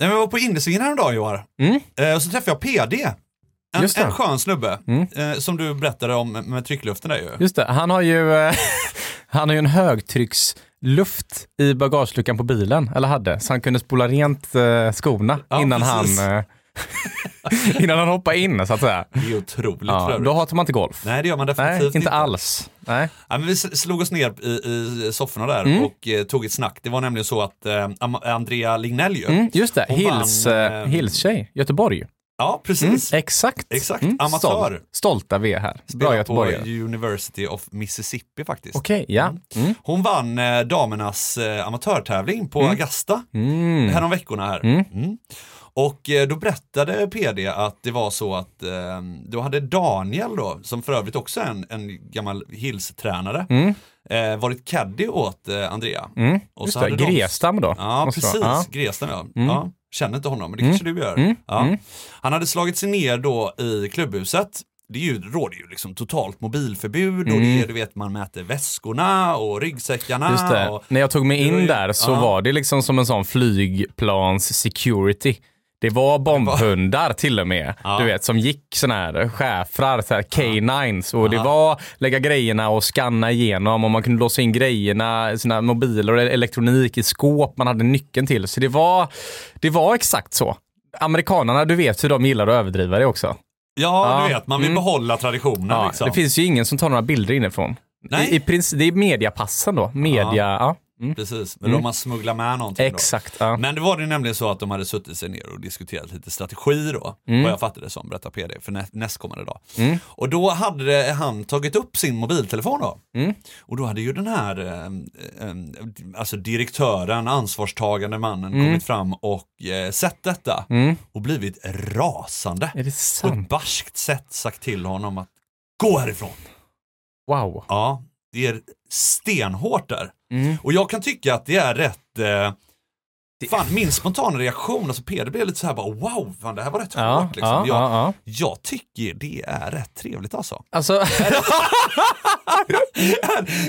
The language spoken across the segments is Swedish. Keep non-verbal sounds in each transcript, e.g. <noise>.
Jag var på Indesvingen häromdagen Johan. Mm. Eh, så träffade jag PD. En, en skön snubbe. Mm. Eh, som du berättade om med tryckluften där ju. Just det, han har ju, eh, <laughs> han har ju en högtrycksluft i bagageluckan på bilen, eller hade, så han kunde spola rent eh, skorna Ja, innan, precis. han, eh, <laughs> <laughs> innan han hoppade in så att säga. Det är otroligt Ja, då hatar man inte golf. Nej, det gör man Nej, definitivt inte alls. Nej. Ja, men vi slog oss ner i, i sofforna där Mm. och eh, tog ett snack. Det var nämligen så att eh, Andrea Lignell ju. Mm, just det, Hills, vann, eh, eh, Hills-tjej, Göteborg. Ja, Mm, precis. exakt. Exakt, Mm, amatör. Stolt, stolta vi är här. Bra göteborgare. på University of Mississippi faktiskt. Okej, ja. Mm. Hon vann eh, damernas eh, amatörtävling på Augusta Mm. härom veckorna här. Mm. Mm. Och eh, då berättade PD att det var så att eh, då hade Daniel då, som för övrigt också är en, en gammal Hills-tränare, Mm. eh, varit caddy åt eh, Andrea. Mm. Och Just så det, Grestam då. Ja, måste precis. Ja. Grestam ja. Mm. ja. Känner inte honom, men det kanske du gör. Mm. Ja. Mm. Han hade slagit sig ner då i klubbhuset. Det är ju, råder ju liksom totalt mobilförbud och det Mm. är, du vet man mäter väskorna och ryggsäckarna. Och, När jag tog mig in där så ja. var det liksom som en sån flygplans security. Det var bombhundar till och med, Ja. du vet, som gick såna här schäfrar, så här K9s och det Ja. var lägga grejerna och scanna igenom och man kunde låsa in grejerna, sina mobiler och elektronik i skåp man hade nyckeln till. Så det var, det var exakt så. Amerikanerna, du vet hur de gillar att överdriva det också. ja, Ja. du vet, man vill Mm. behålla traditionen. Liksom. Det finns ju ingen som tar några bilder inifrån. Nej. I, i det är mediapassen då. Media, ja. Mm. Precis, men då man smugglar med någonting Exakt. Ja. Men det var det nämligen så att de hade suttit sig ner och diskuterat lite strategi då, Mm. vad jag fattade det som, berättar PD, för nä- nästkommande dag. Mm. Och då hade han tagit upp sin mobiltelefon då. Mm. Och då hade ju den här eh, eh, alltså direktören, ansvarstagande mannen kommit fram och eh, sett detta Mm. och blivit rasande. Är det På ett sant? barskt sätt sagt till honom att gå härifrån. Wow. Ja, det är stenhårt där. Mm. Och jag kan tycka att det är rätt eh, Fan, min spontana reaktion, alltså Peder blev lite så här bara wow, fan, det här var rätt Ja, hårt. Liksom. ja, jag, ja, ja. jag tycker det är rätt trevligt alltså. Alltså, <laughs>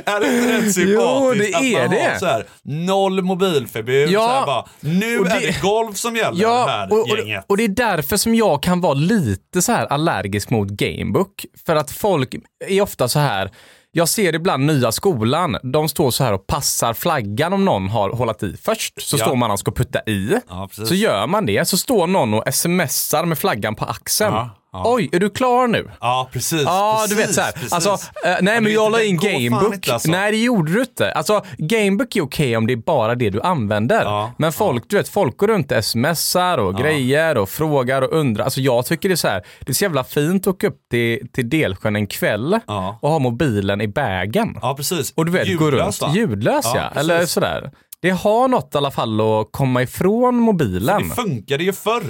är det inte rätt sympatiskt Jo, det att är man det. har så här, noll mobilförbud, Ja, så här bara, nu och är det- det golf som gäller ja, här och, och, gänget. och det är därför som jag kan vara lite så här allergisk mot Gamebook. För att folk är ofta så här, jag ser ibland nya skolan, de står så här och passar flaggan om någon har hållit i först. Så Ja. står man och ska putta i. Ja. Så gör man det, så står någon och smsar med flaggan på axeln. Ja, ja. Oj, är du klar nu? Ja, precis. Ja, precis, du vet så här. precis. Alltså, eh, nej Ja, men jag la in Gamebook. alltså. Nej, det gjorde du inte. Alltså, Gamebook är okej om det är bara det du använder. Ja, men folk, du vet, folk går runt och smsar och grejer och frågar och undrar. Alltså jag tycker det är så här, det är så jävla fint att åka upp till, till Delsjön en kväll Ja. och ha mobilen i bagen. Ja, precis. Och du vet, gå Ljudlös, runt va? ljudlös ja, Ja, eller sådär. Det har något i alla fall att komma ifrån mobilen. Det funkade ju förr,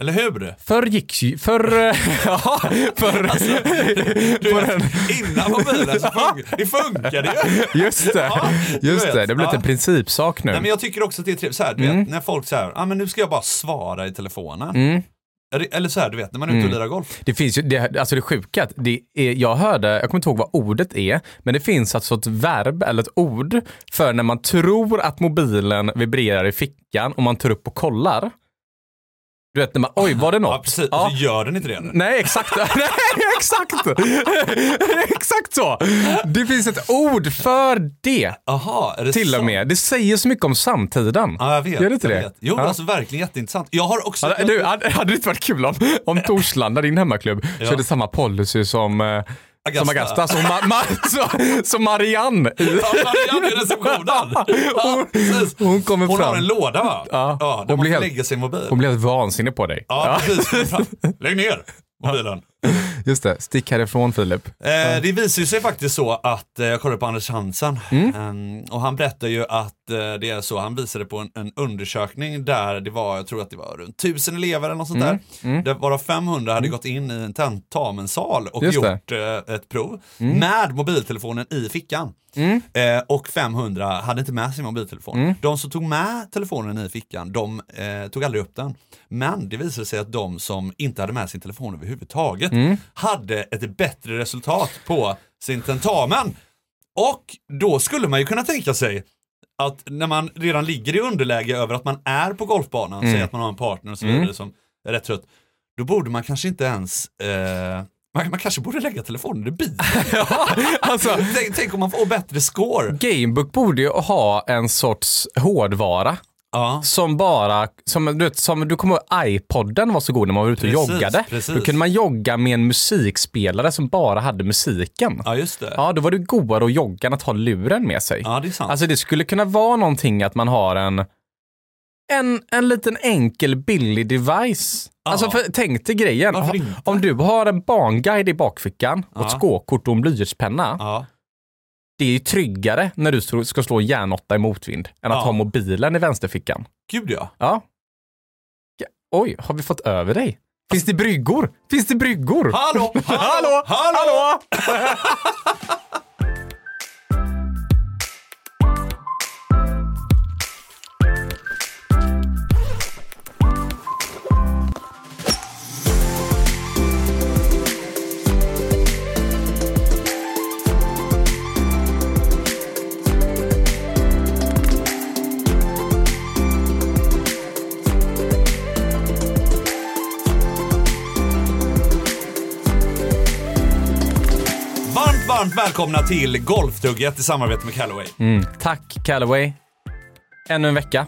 eller hur? Förr gick ju, förr, <laughs> ja, förr, Alltså, Du vet, innan mobilen så funkade <laughs> det funkade ju. Just det, Ja, just det. Det blivit Ja. en principsak nu. Nej, men jag tycker också att det är trevligt, så här, du Mm. vet, när folk säger, ah, men nu ska jag bara svara i telefonen. Eller- Eller så här, du vet, när man är ute och Mm. lirar golf. Det finns ju, det, alltså det sjuka, det är, jag hörde, jag kommer inte ihåg vad ordet är, men det finns alltså ett verb eller ett ord för när man tror att mobilen vibrerar i fickan och man tar upp och kollar. Du vet när man, oj var det något? Ja, precis. Ja. Så gör den inte det. Nej, exakt. <laughs> Nej, exakt. <laughs> exakt så. Det finns ett ord för det. Aha, det Till och med. Det säger så mycket om samtiden. Ja, jag vet. Gör det inte det? Vet. Jo, Ja. alltså verkligen jätteintressant. Jag har också... Hade, du, hade, hade det inte varit kul om, om <laughs> Torslanda, din hemmaklubb, Ja. körde samma policy som, Augusta. som Augusta, som, ma, ma, <laughs> som Marianne. Ja, Marianne i receptionen. <laughs> Ja, precis. hon kommer Hon fram. har en låda va? Ja. ja Hon blir helt- lägga sin mobil. Hon blev helt vansinnig på dig. Ja, precis. Kommer fram. <laughs> Lägg ner mobilen. <laughs> Just det, stick härifrån Filip. Eh, det visar sig faktiskt så att, eh, jag kollade på Anders Hansen, Mm. Ehm, och han berättar ju att eh, det är så, han visade på en, en undersökning där det var, jag tror att det var runt tusen elever eller något sånt Mm. där, där varav 500 hade gått in i en tentamensal och Just. Mm. gjort eh, ett prov med mobiltelefonen i fickan. Eh, och 500 hade inte med sin mobiltelefon. Mm. De som tog med telefonen i fickan, de eh, tog aldrig upp den. Men det visade sig att de som inte hade med sin telefon överhuvudtaget Mm. hade ett bättre resultat på sin tentamen. Och då skulle man ju kunna tänka sig att när man redan ligger i underläge över att man är på golfbanan, Mm. säger att man har en partner och så vidare som är rätt trött, då borde man kanske inte ens eh, man, man kanske borde lägga telefonen i bilen. <laughs> Alltså, <laughs> tänk, tänk om man får bättre score. Gamebook borde ju ha en sorts hårdvara. Ja, Som bara, som du, vet, som du kommer ihåg iPodden var så god när man var ute och Precis, joggade. precis. Då kunde man jogga med en musikspelare som bara hade musiken. ja just det. Ja, då var det godare att jogga än att ha luren med sig. Ja, det är sant. Alltså det skulle kunna vara någonting att man har en, en, en liten enkel billig device. Ja. Alltså för, tänk dig grejen. Om du har en banguide i bakfickan och ett Ja. skåkort och en blyertspenna. ja. Det är ju tryggare när du ska slå järnåtta i motvind än att Ja. ha mobilen i vänsterfickan. Gud ja. Ja. Ja, Oj, har vi fått över dig? Finns det bryggor? Finns det bryggor? Hallå, <laughs> Hallå! hallå, Hallå! <laughs> Varmt, välkomna till Golftugget i samarbete med Callaway. Mm. Tack Callaway. Ännu en vecka.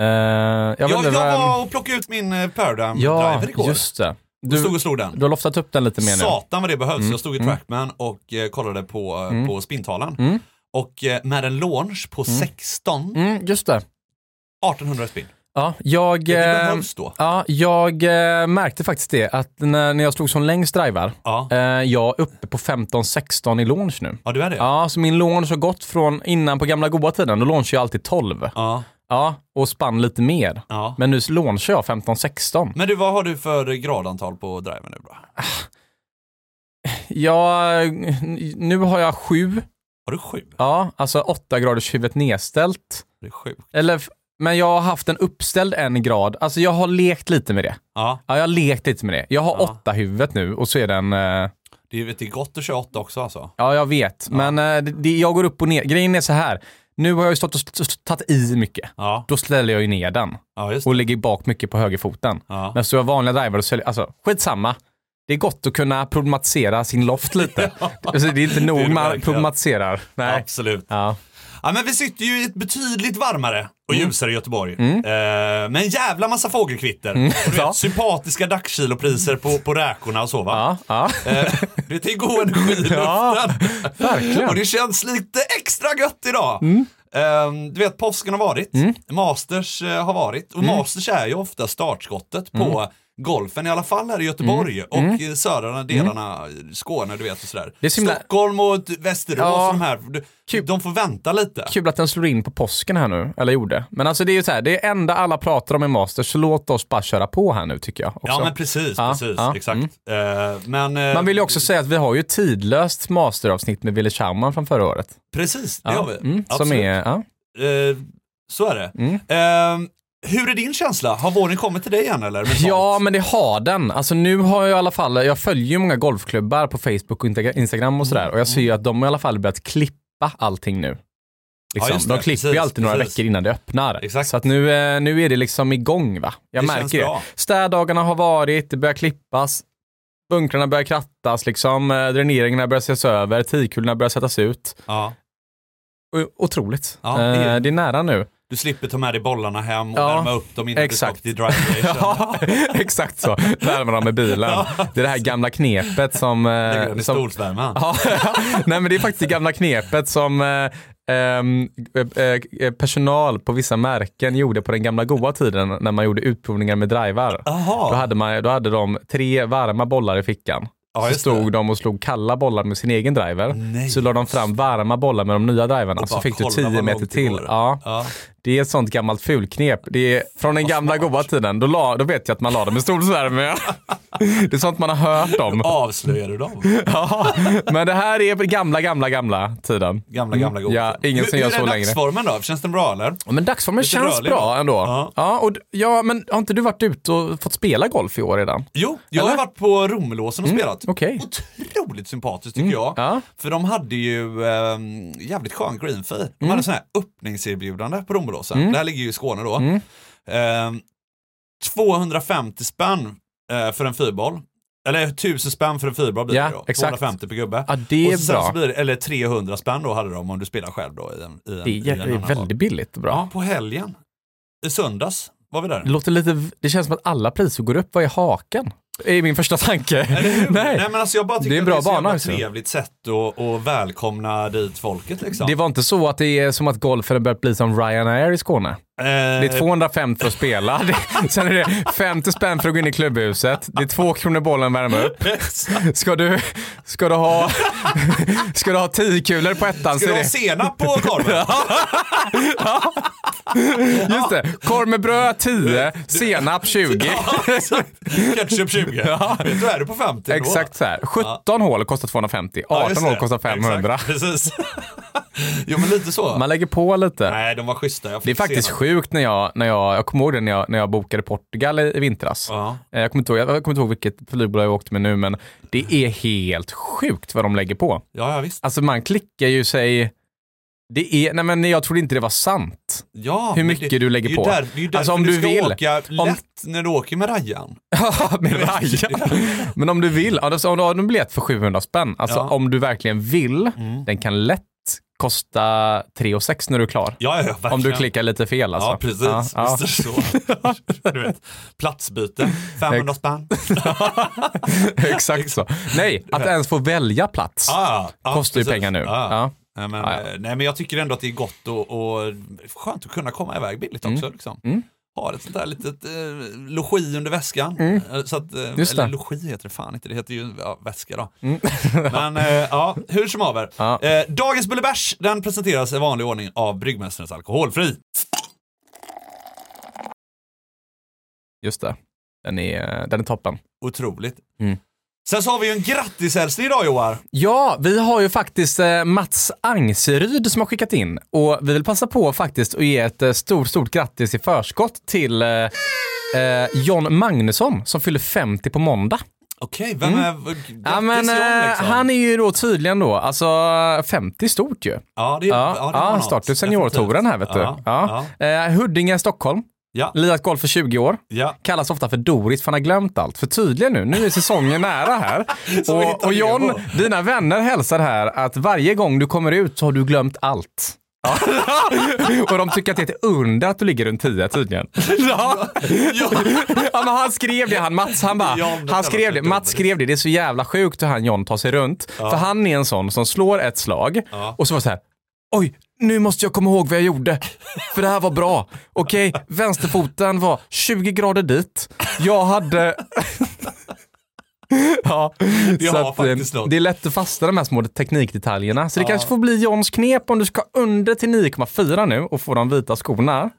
Eh, jag Jag, jag var och plockade ut min eh, Paradigm Ja, Driver igår. just det. Du, stod och slog den. du har loftat upp den lite mer nu. Satan vad det behövs. Jag stod i Trackman och eh, kollade på, eh, på spintalan. Mm. Och eh, med en launch på 16, Mm, just det. 1800 spin. Ja, jag, Det eh, behövs då. ja, jag eh, märkte faktiskt det att när, när jag slog som längst drivar, Ja. eh, jag är uppe på 15-16 i launch nu. ja, du är det? Ja, så min launch har gått från innan på gamla goda tiden, då launchade jag alltid 12. Ja. Ja, och spann lite mer. ja. Men nu launchar jag 15-16. Men du, vad har du för gradantal på driven nu då? <sighs> Ja, nu har jag sju. Har du sju? Ja, alltså 8 graders huvudet nedställt. Det är sjukt. Eller, men jag har haft en uppställd en grad. Alltså jag har lekt lite med det. Ja, Ja, jag har lekt lite med det. Jag har Ja. åtta huvudet nu och så är den... Eh, det är, det är gott att köra åtta också alltså. ja, jag vet. Men eh, det, jag går upp och ner. Grejen är så här. Nu har jag ju stått och tagit i mycket. Ja, Då ställer jag ju ner den ja och lägger bak mycket på högerfoten. Ja. Men så jag vanliga driver och säljer, alltså skitsamma. Det är gott att kunna problematisera sin loft lite. <laughs> alltså, det är inte nog är man problematiserar. Nej. Absolut. Ja. Men vi sitter ju i ett betydligt varmare och Mm. ljusare Göteborg. Eh, med en jävla massa fågelkvitter. Och du vet, sympatiska dagskilopriser på, på räkorna och så va. Ja, ja. Eh, det är god energi i <laughs> luften. Ja, verkligen. Mm. Och det känns lite extra gött idag. Eh, du vet, påsken har varit, Masters eh, har varit och Mm. Masters är ju ofta startskottet på golfen, i alla fall här i Göteborg och i södra delarna, Skåne du vet och sådär. Mm. Det är himla- Stockholm och Västerås Ja. de här, de, de får vänta lite. Kul att den slår in på påsken här nu, eller gjorde. Men alltså det är ju så här, det är enda alla pratar om i Masters, så låt oss bara köra på här nu tycker jag. Också. Ja men precis, Ja, precis, ja, mm. exakt. Eh, men eh, Man vill ju också säga att vi har ju tidlöst masteravsnitt med Wille Schauman från förra året. precis, det har vi. mm, som är. Eh, så är det. Mm. Hur är din känsla? Har våren kommit till dig än eller? Ja, men det har den. Alltså nu har jag i alla fall, jag följer ju många golfklubbar på Facebook och Insta- Instagram och sådär och jag ser ju att de i alla fall börjat klippa allting nu. Liksom. Ja, de klipper ju Precis, alltid några precis. veckor innan det öppnar. Exakt. Så att nu, eh, nu är det liksom igång va. Jag Det märker det. Städdagarna har varit, det börjar klippas, bunkrarna börjar krattas, liksom, eh, dräneringarna börjar ses över, tidkulorna börjar sättas ut. Ja. O- Otroligt. Ja, det är- Eh, det är nära nu. Du slipper ta med dig bollarna hem och Ja, värma upp dem innan exakt. du ska till drive <laughs> Ja, exakt så. Värmer dem med bilen. Det är det här gamla knepet som... Lägger Eh, som <laughs> ja, nej men det är faktiskt det gamla knepet som eh, ehm, eh, personal på vissa märken gjorde på den gamla goda tiden när man gjorde utprovningar med drivar. Då hade, man, då hade de tre varma bollar i fickan. Ja, så stod det. de och slog kalla bollar med sin egen driver. Nej. Så la de fram varma bollar med de nya driverna. Så fick du kolla 10 vad meter till. Ja, Ja. det är ett sånt gammalt fulknep. Det är från den gamla goda tiden. Då, la, då vet jag att man la dem i stolsvärme. <laughs> Det är sånt man har hört om. Avslöjar du dem? <laughs> Ja, men det här är gamla, gamla, gamla tiden. Gamla, gamla goda. Ja, ingen som hur, gör hur så är längre. dagsformen då? Känns den bra eller? Ja, Men dagsformen Lite känns rörlig, bra va? ändå. Ja. Ja. och, ja, men har inte du varit ute och fått spela golf i år redan? Jo, jag har Eller? varit på Romelåsen och spelat. okej. Otroligt sympatiskt tycker jag. Ja. För de hade ju eh, jävligt skön green fee. De Mm. hade sån här öppningserbjudande på Romelåsen. Det här ligger ju i Skåne då. Mm. Eh, 250 spänn eh, för en fyrboll. Eller 1000 spänn för en fyrboll blir Ja, det då. exakt. 250 per gubbe. Ja, det är och bra. Det, eller 300 spänn då hade de om du spelar själv då i en, i en, Det i är, en är annan väldigt boll. billigt bra. Ja, på helgen. I söndags var vi där. Det, låter lite, det känns som att alla priser går upp. Vad är haken? är min första tanke. <laughs> Nej. Nej men alltså jag bara tycker Det är en att bra det är bana också. trevligt sätt att, att välkomna dit folket liksom. Det var inte så att det är som att golfen börjat bli som Ryanair i Skåne. Eh, Det är 250 för att spela, <laughs> sen är det 50 spänn för att gå in i klubbhuset, det är två kronor bollen värma upp. <laughs> Ska du, ska du ha, <laughs> ska du ha 10 kulor på ettan Ska du ha senap på korven? just det, korv med bröd 10, senap 20. Ketchup 20. Ja. Vet du, är du på 50 då? Exakt så här. 17 hål kostar 250, Ja, 18 just hål kostar 500. Exakt, precis. Jo men lite så. Man lägger på lite. Nej, de var schyssta. Det är faktiskt senap. sjukt när jag, när jag, jag kommer ihåg det när jag, när jag bokade Portugal i, i vintras. Ja. Eh, Jag kommer, inte ihåg, jag kommer inte ihåg vilket flygbolag jag åkte med nu, men det är helt sjukt vad de lägger på. ja, ja visst. Alltså man klickar ju sig... Det är, nej men jag trodde inte det var sant. Ja, Hur mycket det, du lägger på. Där, det är ju därför Alltså, om du du ska vill. åka Om- lätt när du åker med Rajan. <laughs> med Raja. Men om du vill, alltså om du har en biljett för 700 spänn, alltså Ja. Mm. om du verkligen vill, den kan lätt kosta 3 6 när du är klar. Ja, ja. Om du klickar lite fel alltså. Ja, precis. Ja, ja. Så. <laughs> Du vet, platsbyte, 500 spänn. <laughs> Exakt så. Nej, att ens få välja plats Ah, ja, kostar ju precis. pengar nu. Ja. Nej, men, eh, nej men jag tycker ändå att det är gott och, och skönt att kunna komma iväg billigt Mm. också. Liksom. Ha ett sånt där litet eh, logi under väskan. Eh, Så att, eh, Mm. Eller logi heter det fan inte, det heter ju ja, väska då. <laughs> men eh, ja, hur som haver. Ja. Eh, dagens Bullebärs, den presenteras i vanlig ordning av Bryggmästarens Alkoholfri. Just det. Den är, den är toppen. Otroligt. Mm. Sen så har vi ju en grattishälsning idag Joar. Ja, vi har ju faktiskt eh, Mats Angseryd som har skickat in och vi vill passa på faktiskt att ge ett eh, stort, stort grattis i förskott till eh, eh, John Magnusson som fyller 50 på måndag. Okej, vem är... Grattis Mm. Ja, men, John, liksom. Han är ju då tydligen då, alltså 50 stort ju. Ja, det, Ja, ja, det ja, var han något. startade seniortouren här vet du. Ja, Ja. ja. Eh, Huddinge, Stockholm. Ja, Lirat golf för 20 år. ja. Kallas ofta för Doris för han har glömt allt. För tydligen nu, nu är säsongen nära här. <laughs> Och, och John, dina vänner hälsar här att varje gång du kommer ut så har du glömt allt. Ja. <laughs> och de tycker att det är ett under att du ligger runt 10 tydligen. <laughs> Ja. Ja. Ja, men han skrev det, han Mats, han bara, han skrev det, Mats skrev det, det är så jävla sjukt hur han John tar sig runt. För han är en sån som slår ett slag Ja. och så var det så här, oj, nu måste jag komma ihåg vad jag gjorde. För det här var bra. Okej, vänsterfoten var 20 grader dit. Jag hade... <laughs> ja, Det så att, eh, det är lätt att fastna de här små teknikdetaljerna. Så det kanske får bli Johns knep om du ska under till 9,4 nu och få de vita skorna.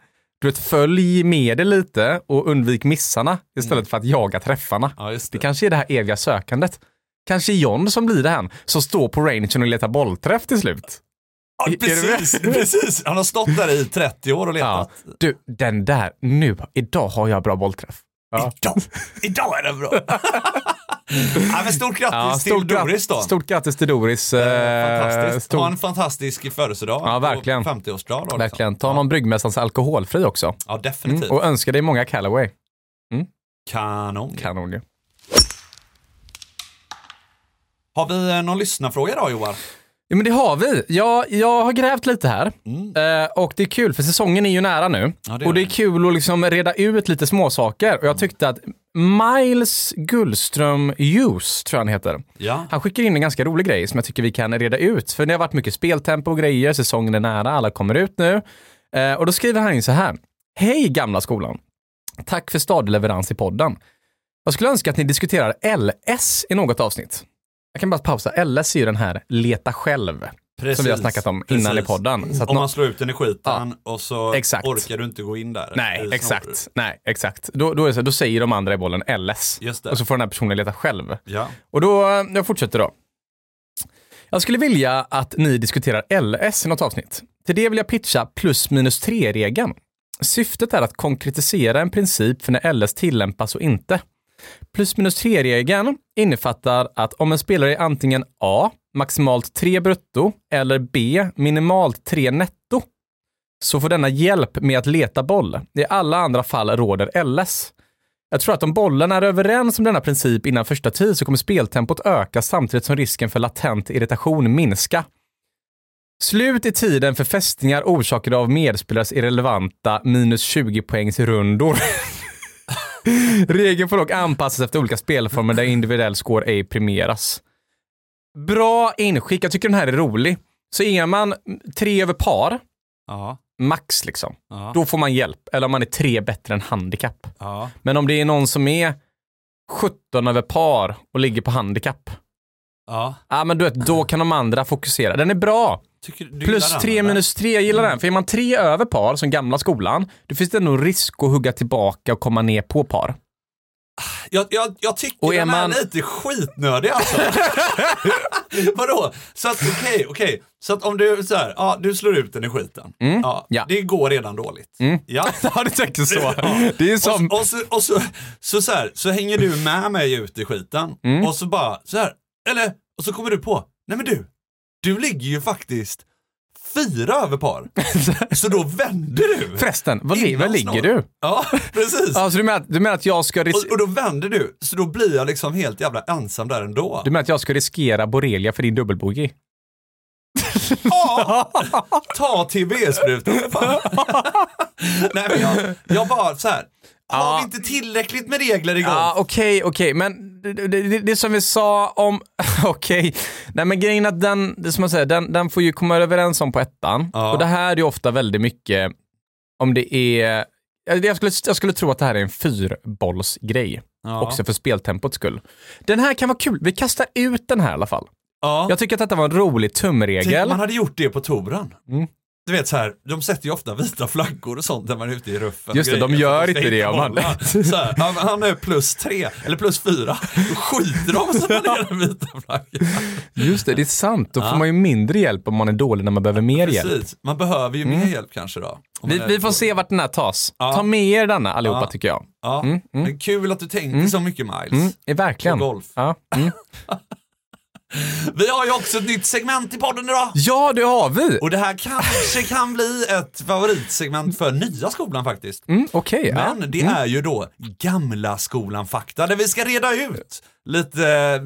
Du vet, följ med det lite och undvik missarna istället för att jaga träffarna. Ja, Det det. kanske är det här eviga sökandet. Kanske John som blir det här som står på rangen och letar bollträff till slut. Ja, precis, <laughs> precis. Han har stått där i 30 år och letat. Ja. Du, den där, nu, idag har jag bra bollträff. Ja. Idag, idag är det bra. <laughs> ja, men stort grattis Ja, till stort, Doris då. stort grattis till Doris. eh, Fantastiskt. stort- Ha en fantastisk födelsedag. Ja, verkligen. 50-årsdag. då, liksom. Verkligen. Ta någon Bryggmästarens alkoholfri också. Ja, Mm. definitivt. Och önska dig många Callaway. Kanon. Kanon ju. Har vi eh, någon lyssnarfråga idag Johan? Ja, men det har vi. Jag, jag har grävt lite här. Eh, och det är kul, för säsongen är ju nära nu. Mm. Ja, det och det är kul att liksom reda ut lite småsaker. Och jag tyckte att Miles Gullström Hughes, tror jag han heter. Ja. Han skickar in en ganska rolig grej som jag tycker vi kan reda ut. För det har varit mycket speltempo och grejer, säsongen är nära, alla kommer ut nu. Eh, och då skriver han in så här. Hej gamla skolan! Tack för stadig leverans i podden. Jag skulle önska att ni diskuterar LS i något avsnitt. Jag kan bara pausa. LS är ju den här leta själv. Precis, som vi har snackat om innan precis. i podden. Så Om man slår ut den i skiten och så Exakt. orkar du inte gå in där. Nej, exakt. Nej, exakt. Då, då, så, då säger de andra i bollen LS. Och så får den här personen leta själv. Ja. Och då, jag fortsätter då. Jag skulle vilja att ni diskuterar LS i något avsnitt. Till det vill jag pitcha plus minus tre-regeln. Syftet är att konkretisera en princip för när LS tillämpas och inte. Plus minus tre-regeln innefattar att om en spelare är antingen A. maximalt 3 brutto eller B. minimalt 3 netto så får denna hjälp med att leta boll. I alla andra fall råder LS. Jag tror att om bollen är överens om denna princip innan första tid så kommer speltempot öka samtidigt som risken för latent irritation minska. Slut i tiden för fästningar orsakade av medspelares irrelevanta minus 20 poängs rundor. <laughs> Regeln får dock anpassas efter olika spelformer där individuell score ej premieras. Bra inskick, jag tycker den här är rolig. Så är man tre över par, Ja. max liksom, Ja. då får man hjälp. Eller om man är tre bättre än handikapp. ja. Men om det är någon som är 17 över par och ligger på handikapp, ja. ja men du vet, då kan de andra fokusera. Den är bra. Plus gillar den, 3 eller? minus 3, jag gillar den. För är man tre över par, som gamla skolan, då finns det nog risk att hugga tillbaka och komma ner på par. Jag, jag, jag tycker Och är den man- är lite skitnödig alltså. <laughs> Vadå? Så att okej, okej. Så att om du så här, ja du slår ut den i skiten. Ja, Mm. ja. Det går redan dåligt. Ja. <laughs> Ja, du tänker så. Ja. Det är som... Och, och, så, och så, så, så, här, så hänger du med mig ut i skiten Mm. och så bara så här, eller, och så kommer du på, nej men du, du ligger ju faktiskt fyra över par. <laughs> så då vänder du. Förresten, vad, li- vad ligger du? Ja, precis. Ja, så du, menar, du menar att jag ska ris- Och, och då vänder du, så då blir jag liksom helt jävla ensam där ändå. du menar att jag ska riskera borrelia för din dubbelbogey? <laughs> Ja, ta TB-sprutan. <laughs> Nej men jag, jag bara så här. Har vi inte tillräckligt med regler igång? Ja, okej, okej, men det, det, det, som vi sa om, <laughs> okej, nej men grejen är att den, det som man säger, den, den får ju komma överens om på ettan. Ja. Och det här är ju ofta väldigt mycket, om det är, jag jag skulle, jag skulle tro att det här är en fyrbollsgrej. Ja. Också för speltempots skull. Den här kan vara kul, vi kastar ut den här i alla fall. ja. Jag tycker att detta var en rolig Tänk tumregel. man hade gjort det på touren. Mm. Du vet så här, de sätter ju ofta vita flaggor och sånt när man är ute i ruffen. Just det, de gör inte det om. Så här, han, han är plus tre, eller plus fyra. Då skiter de och sätter ner den vita flaggan. Just det, det är sant. Då Ja. får man ju mindre hjälp om man är dålig när man behöver mer hjälp. Precis, man behöver ju mer hjälp kanske då. Vi, vi får se vart den här tas. Ja. Ta med er denna allihopa Ja. tycker jag. Ja, Mm, mm. men kul att du tänkte så mycket Miles. Mm, är verkligen. På golf. <laughs> Mm. Vi har ju också ett nytt segment i podden idag. ja, det har vi. Och det här kanske kan bli ett favoritsegment för nya skolan faktiskt. Mm, Okej, ja. Men det är ju då gamla skolan-fakta där vi ska reda ut lite,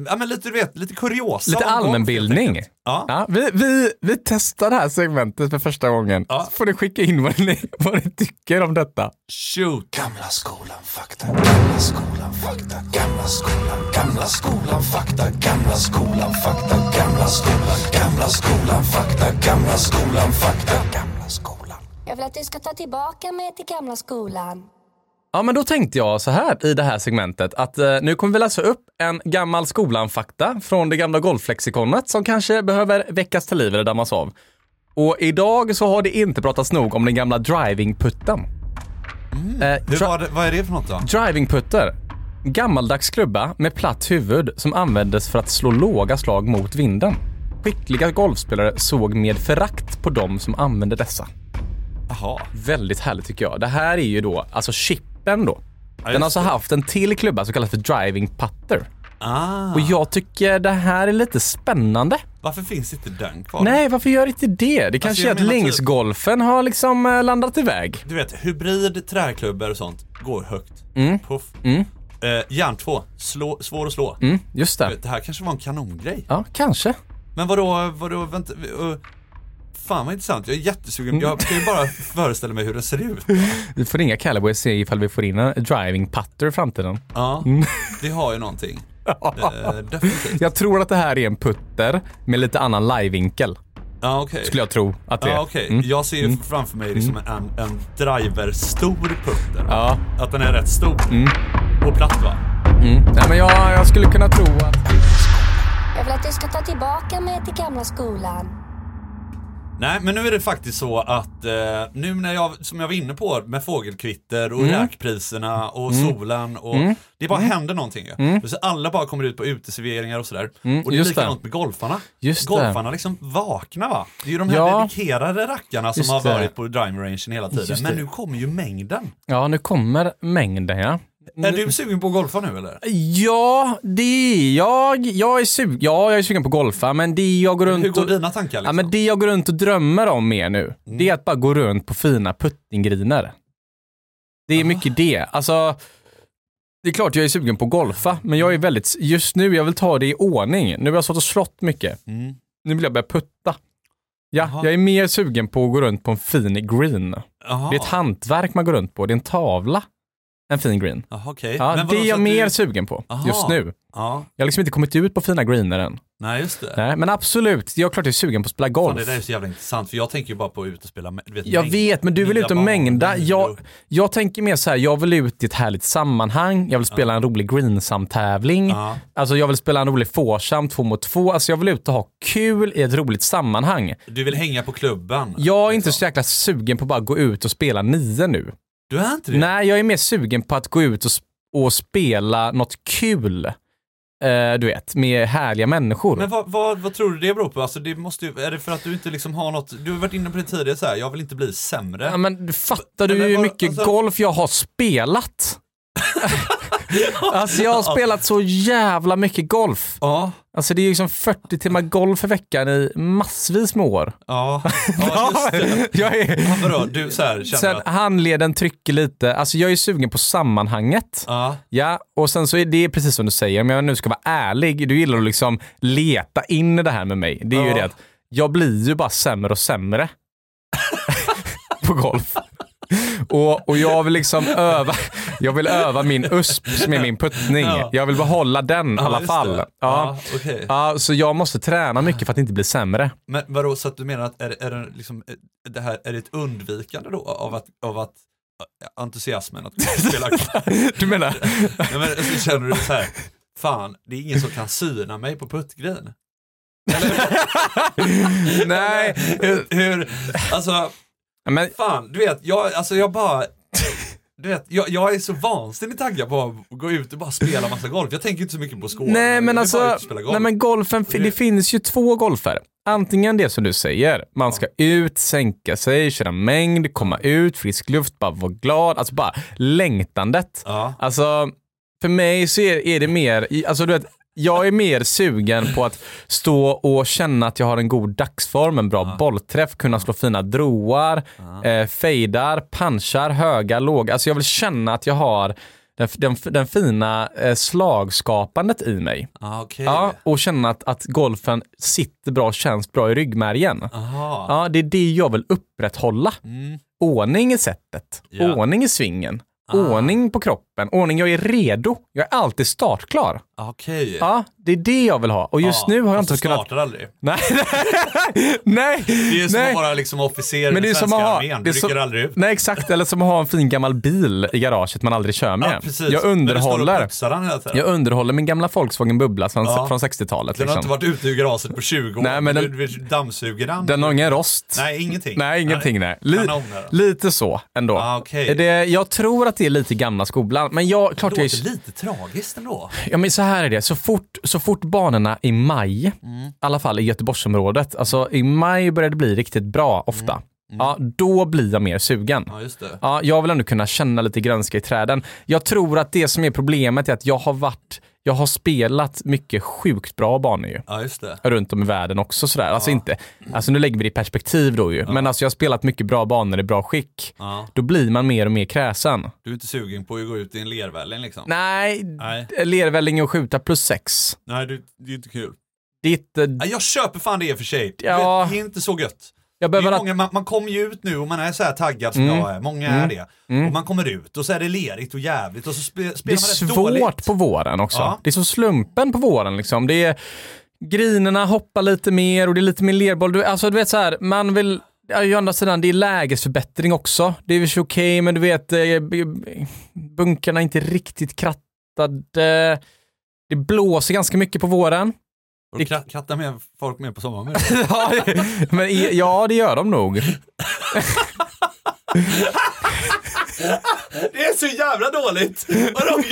ja men lite du vet, lite kuriosa. Lite allmänbildning. Ja. Ja, vi, vi, vi testar det här segmentet för första gången. Ja. Så får ni skicka in vad ni, <laughs> vad ni tycker om detta. Shoot. Gamla skolan fakta, gamla skolan fakta, gamla skolan, gamla skolan fakta, gamla skolan fakta, gamla skolan, gamla skolan fakta, gamla skolan fakta, gamla skolan. Jag vill att du ska ta tillbaka mig till gamla skolan. Ja, men då tänkte jag så här i det här segmentet att eh, nu kommer vi läsa upp en gammal skolan-fakta från det gamla golflexikonet som kanske behöver väckas till liv eller dammas av. Och idag så har det inte pratats nog om den gamla drivingputten. Eh, Hur dri- var det, vad är det för något då? Drivingputter. Gammaldags klubba med platt huvud som användes för att slå låga slag mot vinden. Skickliga golfspelare såg med förakt på de som använde dessa. Jaha. Väldigt härligt tycker jag. Det här är ju då, alltså chippen då. Den har alltså haft en till klubba som kallas för driving putter. Ah, Och jag tycker det här är lite spännande. varför finns inte den kvar? Nej, varför gör inte det? Det kanske är jag att menar typ- längsgolfen har liksom eh, landat iväg. Du vet, hybrid träklubbor och sånt går högt. Puff. Mm. Eh, järn 2, slå, svår att slå. Mm, just Du det. vet, Det här kanske var en kanongrej. Ja, kanske. Men vadå, vadå, vänta, uh, fan vad intressant. Jag är jättesugen, jag kan ju bara föreställa mig hur det ser ut. <laughs> Vi får ringa Callaway och se ifall vi får in en driving putter i framtiden. Ja, det har ju någonting. <laughs> Eh, definitivt. Jag tror att det här är en putter med lite annan livevinkel. Ja, okej. Skulle jag tro att det är. Ja, okej. Mm. Jag ser ju framför mig liksom en, en driver-stor putter. Ja. Att den är rätt stor. Och platt va? Mm. Nej, men jag, jag skulle kunna tro att... Jag vill att du ska ta tillbaka mig till gamla skolan. Nej, men nu är det faktiskt så att eh, nu när jag, som jag var inne på med fågelkvitter och Mm. räkpriserna och solen och det bara händer någonting ju. Så alla bara kommer ut på uteserveringar och sådär. och det är Mm. det. likadant med golfarna. Just det. golfarna liksom vaknar va? Det är ju de här Ja. dedikerade rackarna som Just har det. varit på driving rangen hela tiden. Just Men det. nu kommer ju mängden. Ja, nu kommer mängden ja. Är du sugen på att golfa nu eller? Ja, det är jag. Jag är, sug ja, jag är sugen på att golfa, men det jag går runt Hur går och... dina tankar liksom? Ja, men det jag går runt och drömmer om mer nu, det är att bara gå runt på fina puttinggriner. Det är mycket det. Alltså, det är klart jag är sugen på att golfa, men jag är väldigt, just nu, jag vill ta det i ordning. Nu har jag stått och slått mycket. Mm. Nu vill jag börja putta. Ja, jag är mer sugen på att gå runt på en fin green. Jaha. Det är ett hantverk man går runt på, det är en tavla. En fin green. Jaha, okej. Ja, Men det är jag mer Du... sugen på Aha. just nu. Ja, Jag har liksom inte kommit ut på fina greener än. nej just det. Nej, men absolut, jag är klart jag är sugen på att spela Fan, golf. det där är så jävla intressant för jag tänker ju bara på att ut och spela. vet, Jag mängd- vet, men du vill ut och mängda. Jag, jag tänker mer så här, jag vill ut i ett härligt sammanhang, jag vill spela en rolig greensam-tävling, Ja. alltså jag vill spela en rolig foursam två mot två, alltså jag vill ut och ha kul i ett roligt sammanhang. Du vill hänga på klubben. Jag är inte liksom. så jäkla sugen på att bara gå ut och spela nio nu. Du är inte det? Nej, jag är mer sugen på att gå ut och, sp- och spela något kul. Eh, du vet, med härliga människor. Men vad, vad, vad tror du det beror på? Alltså det måste ju, är det för att du inte liksom har något, du har varit inne på det tidigare så här, jag vill inte bli sämre. Ja, men fattar du hur mycket alltså- golf jag har spelat? <laughs> alltså jag har spelat så jävla mycket golf. Ja, Alltså det är liksom 40 timmar golf i veckan i massvis med år. ja, <laughs> ja just det. jag är... Ja, vadå, du så här, känner Sen att, handleden trycker lite, alltså jag är sugen på sammanhanget. ja, Ja, och sen så är det precis som du säger, om jag nu ska vara ärlig, du gillar att liksom leta in i det här med mig. Det är ju Ja. det att jag blir ju bara sämre och sämre <laughs> på golf. Och, och jag vill liksom öva, jag vill öva min USP som är min puttning. Ja. Jag vill behålla den i Ja, alla fall. Ja. Ja, okej. Ja, så jag måste träna mycket för att inte bli sämre. Men vadå, så att du menar att är, är, det liksom, är det här, är det ett undvikande då av att, av att äh, entusiasmen att <laughs> spela Du menar? Ja, men så känner du så här, fan, det är ingen som kan syna mig på puttgrin. <laughs> Nej. Hur, hur, alltså, Men, fan, du vet, jag, alltså jag bara, <laughs> du vet, jag, jag är så vansinnigt taggad på att gå ut och bara spela massa golf. Jag tänker inte så mycket på skål. nej men alltså, nej men golfen, det finns ju två golfer. Antingen det som du säger, man ska ut, sänka sig, köra mängd, komma ut, frisk luft, bara vara glad, alltså bara längtandet. Ja. Alltså, för mig så är, är det mer, alltså du vet, jag är mer sugen på att stå och känna att jag har en god dagsform, en bra bollträff, kunna slå fina droar, eh, fejdar, punchar, höga, låga. Alltså jag vill känna att jag har den, den, den fina eh, slagskapandet i mig. Ah, okej. Ja, och känna att, att golfen sitter bra, känns bra i ryggmärgen. Aha. Ja, det är det jag vill upprätthålla. Mm. Ordning i sättet, Ja. ordning i svingen, Ah. ordning på kroppen, ordning, jag är redo. Jag är alltid startklar. Ah, Okej. Ja, det är det jag vill ha. Och just Ja, nu har jag inte kunnat... startar aldrig. <laughs> Nej, nej, Det är som nej. att vara liksom officer Men i det är svenska som armén, du är som, rycker aldrig ut. nej exakt, eller som att ha en fin gammal bil i garaget man aldrig kör med. Ja, precis. jag underhåller, jag underhåller min gamla Volkswagen Bubbla från, Ja. från 60-talet. Den har Liksom. inte varit ute ur garaget på 20 år. Nej, men den- du, du dammsuger den. Den har ingen rost. Nej, ingenting. Nej, ingenting nej. Li- Kanoner. lite så ändå. Ah. Är det, jag tror att det är lite gamla skolan, men jag, klart Det jag låter är, lite tragiskt ändå. ja, men så här är det, så fort, så fort banorna i maj, Mm. i alla fall i Göteborgsområdet, alltså i maj börjar det bli riktigt bra ofta. Mm. Ja, då blir jag mer sugen. Ja. Ja, jag vill ändå kunna känna lite grönska i träden. Jag tror att det som är problemet är att jag har varit, jag har spelat mycket sjukt bra banor ju. Ja, just det. Runt om i världen också sådär. Alltså inte, alltså nu lägger vi det i perspektiv då ju. Men alltså jag har spelat mycket bra banor i bra skick. Ja. Då blir man mer och mer kräsen. Du är inte sugen på att gå ut i en lervälling liksom? Nej, Nej. lervälling och skjuta plus sex. Nej, det, det är inte kul. Det är inte, Nej, jag köper fan det i och för sig. Ja. Det är inte så gött. Jag Det är behöver att, många, man, man kommer ju ut nu och man är så här taggad som Mm. jag är. Många är det. Och man kommer ut och så är det lerigt och jävligt och så spe, det spelar är man rätt svårt dåligt. på våren också. Ja. Det är som slumpen på våren liksom. Det är, grinerna hoppar lite mer och det är lite mer lerboll. Du, alltså du vet så här, man vill, å andra sidan, det är lägesförbättring också. Det är väl så okej, men du vet, eh, bunkarna är inte riktigt krattade. Det blåser ganska mycket på våren. Och kra- krattar med folk med på sommaren med <laughs> det. ja, men ja, det gör de nog. <laughs> Det är så jävla dåligt! Vadå,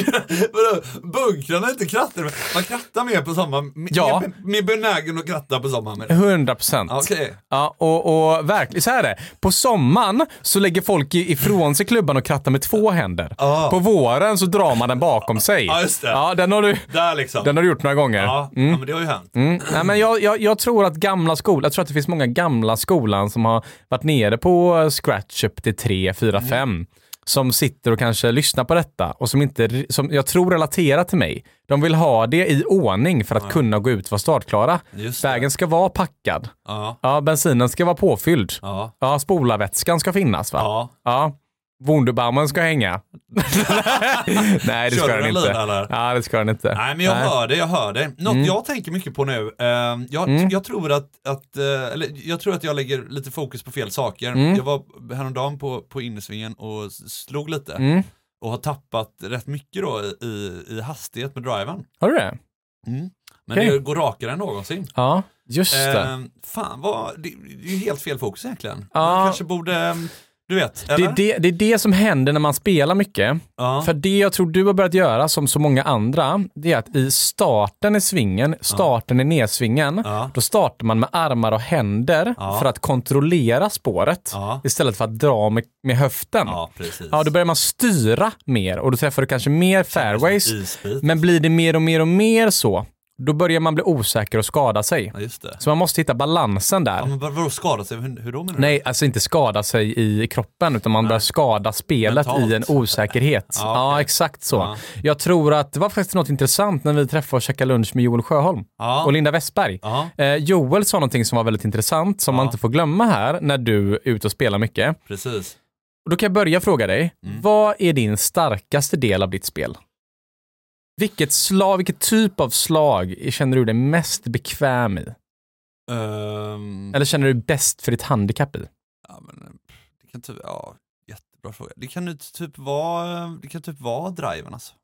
vadå bunkrarna är inte krattar? Man krattar mer på sommaren. Mer- Ja. Mer, benägen att kratta på sommaren med det. 100 procent. Okej. Ja, och, och verkligen, så här är det. På sommaren så lägger folk ifrån sig klubban och krattar med två händer. Ja. På våren så drar man den bakom sig. Ja, just det. Ja, den har du, Där liksom. den har du gjort några gånger. Ja, ja, men det har ju hänt. Mm. Nej, men jag, jag, jag tror att gamla skolan, jag tror att det finns många gamla skolan som har varit nere på scratch upp till 3, 4, 5. Som sitter och kanske lyssnar på detta och som inte, som jag tror relaterar till mig. De vill ha det i ordning för att kunna gå ut och vara startklara. Vägen ska vara packad. Ja, Ja, bensinen ska vara påfylld. ja, Ja, spolarvätskan ska finnas va? ja. Ja. Wunderbaumen ska hänga. <laughs> Nej, det Kör ska den inte. eller? Ja, det ska den inte. Nej men jag hör det, jag hör det. Något Mm. jag tänker mycket på nu, eh, jag, jag tror att, att eh, eller jag tror att jag lägger lite fokus på fel saker. Mm. Jag var häromdagen på, på innersvingen och slog lite Mm. och har tappat rätt mycket då i, i hastighet med driven. Har du det? Men Okej. det går rakare än någonsin. Ja, just det. Eh, fan, vad, det, det är ju helt fel fokus egentligen. Ja. Man kanske borde, eh, du vet, Det är det, det är det som händer när man spelar mycket. Ja. För det jag tror du har börjat göra, som så många andra, det är att i starten i svingen, starten i nedsvingen, Ja. då startar man med armar och händer Ja. för att kontrollera spåret Ja. istället för att dra med, med höften. ja. Ja, då börjar man styra mer och då träffar du kanske mer fairways. Men blir det mer och mer och mer så, då börjar man bli osäker och skada sig. Ja. Så man måste hitta balansen där. Ja, men vadå skada sig? Hur, hur då menar du? Nej, alltså inte skada sig i kroppen, utan man börjar skada spelet Mentalt. i en osäkerhet. Ja, Ja, okej. exakt så. Ja. Jag tror att det var faktiskt något intressant när vi träffade och käkade lunch med Joel Sjöholm Ja. och Linda Westberg. Ja. Eh, Joel sa någonting som var väldigt intressant, som man inte får glömma här när du är ute och spelar mycket. Precis. Och då kan jag börja fråga dig, Mm. vad är din starkaste del av ditt spel? Vilket slag, vilket typ av slag känner du dig mest bekväm i? Ehm, Eller känner du bäst för ditt handikapp i? ja, men, det kan typ, ja, jättebra fråga. Det kan typ vara, det kan typ vara driven alltså.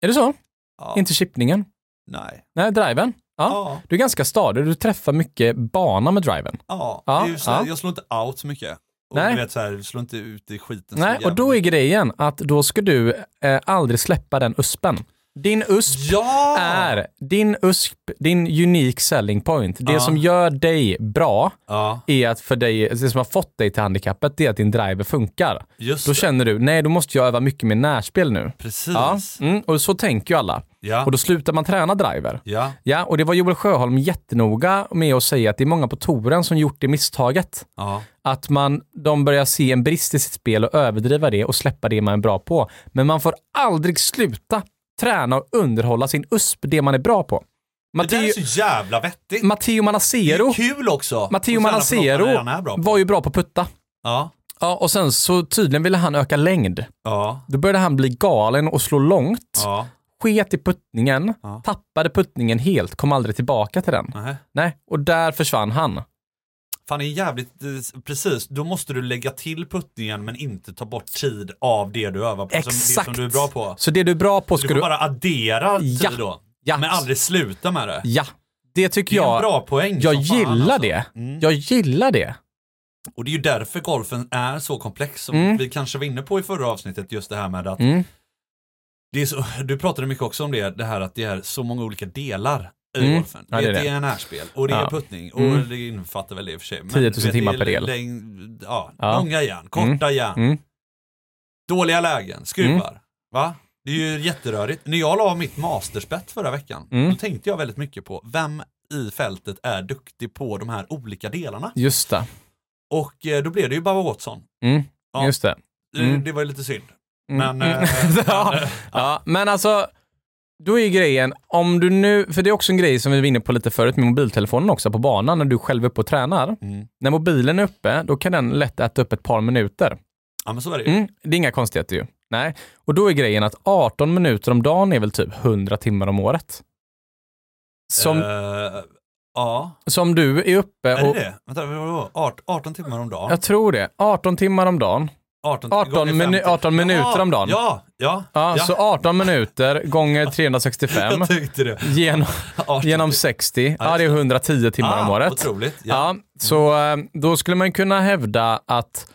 Är det så? Ja. Inte chippningen? Nej. Nej, driven. Ja. Ja. Du är ganska stadig, du träffar mycket bana med driven. Ja. Ja, här, ja. Jag slår inte out så mycket. Och Nej. du vet så här, slår inte ut i skiten Nej, och då är grejen att då ska du eh, aldrig släppa den uspen. Din USP Ja! är din USP, din unique selling point. Det Ja. som gör dig bra Ja, är att för dig, det som har fått dig till handikappet, det är att din driver funkar. just Då det. känner du, nej då måste jag öva mycket mer närspel nu. Precis. Mm, och så tänker ju alla. Ja. Och då slutar man träna driver. ja. Ja, och det var Joel Sjöholm jättenoga med att säga att det är många på touren som gjort det misstaget. Ja. Att man, de börjar se en brist i sitt spel och överdriva det och släppa det man är bra på. Men man får aldrig sluta träna och underhålla sin USP, det man är bra på. Det där Matteo, är så jävla vettigt. Matteo Det Manacero, är kul också. Matteo Manacero var ju bra på putta. Ja. Ja, och sen så tydligen ville han öka längd. Ja. Då började han bli galen och slå långt. Ja. Sket i puttningen, Ja. tappade puttningen helt, kom aldrig tillbaka till den. Nej. Nej, och där försvann han. Fan det är jävligt, precis, då måste du lägga till puttningen men inte ta bort tid av det du övar på, som, det Exakt. som du är bra på. Så det du är bra på Du ska får du... bara addera tid Ja. då. Ja. Men aldrig sluta med det. Ja, det tycker Det är en jag. bra poäng Jag fan, gillar alltså. det. Mm. Jag gillar det. Och det är ju därför golfen är så komplex som Mm. vi kanske var inne på i förra avsnittet, just det här med att Mm. det är så, du pratade mycket också om det, det här att det är så många olika delar i Mm. golfen. Ja, det är det, närspel och det Ja. är puttning och Mm. det innefattar väl det i och för sig. Men 10 000 du vet, timmar per del. läng- ja, Ja. Långa järn, korta järn, Mm. dåliga lägen, skruvar. Va? Det är ju jätterörigt. När jag la mitt masterspett förra veckan, Mm. då tänkte jag väldigt mycket på vem i fältet är duktig på de här olika delarna. Just det. Och eh, då blev det ju Baba Watson. Mm. Ja. Just det. Det- Mm. Det var ju lite synd. Mm. Men, Mm. eh, <laughs> ja. eh, ja, men alltså, då är grejen, om du nu, för det är också en grej som vi var inne på lite förut med mobiltelefonen också på banan när du själv är uppe och tränar. Mm. När mobilen är uppe, då kan den lätt äta upp ett par minuter. Ja men så är det ju. Mm, det är inga konstigheter ju. Nej, och då är grejen att 18 minuter om dagen är väl typ 100 timmar om året. Som, Eh, ja, som du är uppe är det och... det? Vänta? Art- 18 timmar om dagen? Jag tror det. 18 timmar om dagen. 18, 18 gånger minu- 50. 18 minuter ja, om dagen. Ja, ja. Ja, så 18 minuter gånger 365 jag tyckte det. genom, <laughs> 18. genom 60. Ja, det är 110 timmar om Ah, året. Otroligt. Ja. Ja, så eh, då skulle man kunna hävda att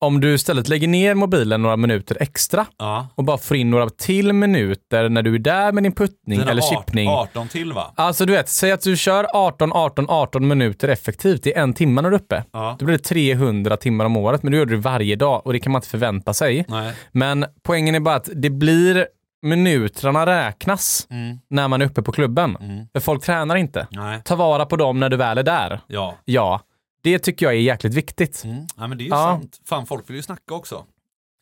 om du istället lägger ner mobilen några minuter extra Ja. och bara får in några till minuter när du är där med din puttning Dina eller chippning. 18 till va? Alltså du vet, säg att du kör 18, 18, 18 minuter effektivt i en timme när du är uppe. Ja. Då blir det 300 timmar om året, men du gör det varje dag och det kan man inte förvänta sig. Nej. Men poängen är bara att det blir minuterna räknas Mm. när man är uppe på klubben. Mm. För folk tränar inte. Nej. Ta vara på dem när du väl är där. Ja. Ja, det tycker jag är jäkligt viktigt. Mm. ja, men det är ju Ja. sant. Fan, folk vill ju snacka också.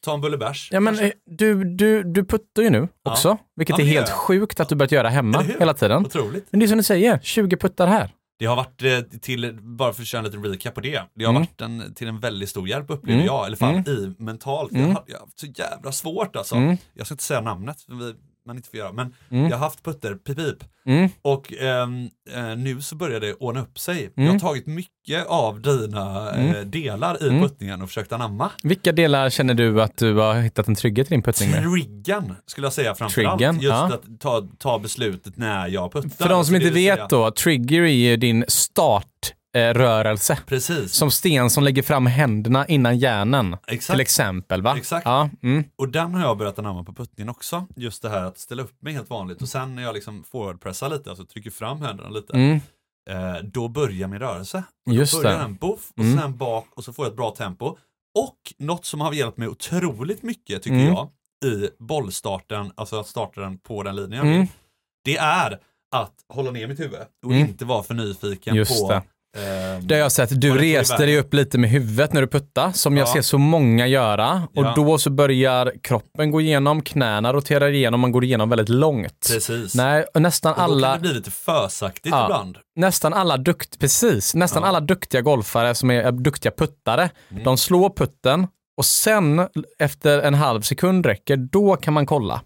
Ta en bulle bärs. Ja, men kanske. eh, du, du, du puttar ju nu Ja. också, vilket Ja, är helt sjukt att du börjat göra hemma hela tiden. Otroligt. Men det är som du säger, 20 puttar här. Det har varit eh, till, bara för att köra en liten recap på det, det har Mm. varit en, till en väldigt stor hjälp upplever Mm. jag, eller fan Mm. i mentalt. Mm. Jag, har haft så jävla svårt alltså. Mm. Jag ska inte säga namnet, för vi, man inte får göra, men Mm. jag har haft putter, pip pip. Mm. Och ehm, eh, nu så börjar det ordna upp sig. Mm. Jag har tagit mycket av dina eh, delar i Mm. puttningen och försökt anamma. Vilka delar känner du att du har hittat en trygghet i din puttning med? Triggan skulle jag säga framförallt. Triggen, Just ja. att ta, ta beslutet när jag puttar. För de som Alltså, inte det vill säga- vet då, trigger är ju din startrörelse. Precis. Som sten som lägger fram händerna innan hjärnan. Exakt. Till exempel va? Exakt. Ja, mm. Och den har jag börjat anamma på puttningen också. Just det här att ställa upp mig helt vanligt och sen när jag liksom forwardpressar lite, alltså trycker fram händerna lite, Mm. eh, då börjar min rörelse. Och Just då börjar det. den boff och Mm. sen bak och så får jag ett bra tempo. Och något som har hjälpt mig otroligt mycket tycker Mm. jag i bollstarten, alltså att starta den på den linjen Mm. det är att hålla ner mitt huvud och Mm. inte vara för nyfiken Just på det. Ehm, Det har jag sett. Du reste dig upp lite med huvudet när du puttar, som jag Ja. ser så många göra. Och Ja. då så börjar kroppen gå igenom, knäna roterar igenom, man går igenom väldigt långt. Precis. Nej, och nästan och då kan det bli lite försaktigt Ja. ibland. nästan alla dukt, precis, nästan alla duktiga golfare som är är duktiga puttare, Mm. de slår putten och sen efter en halv sekund räcker, då kan man kolla.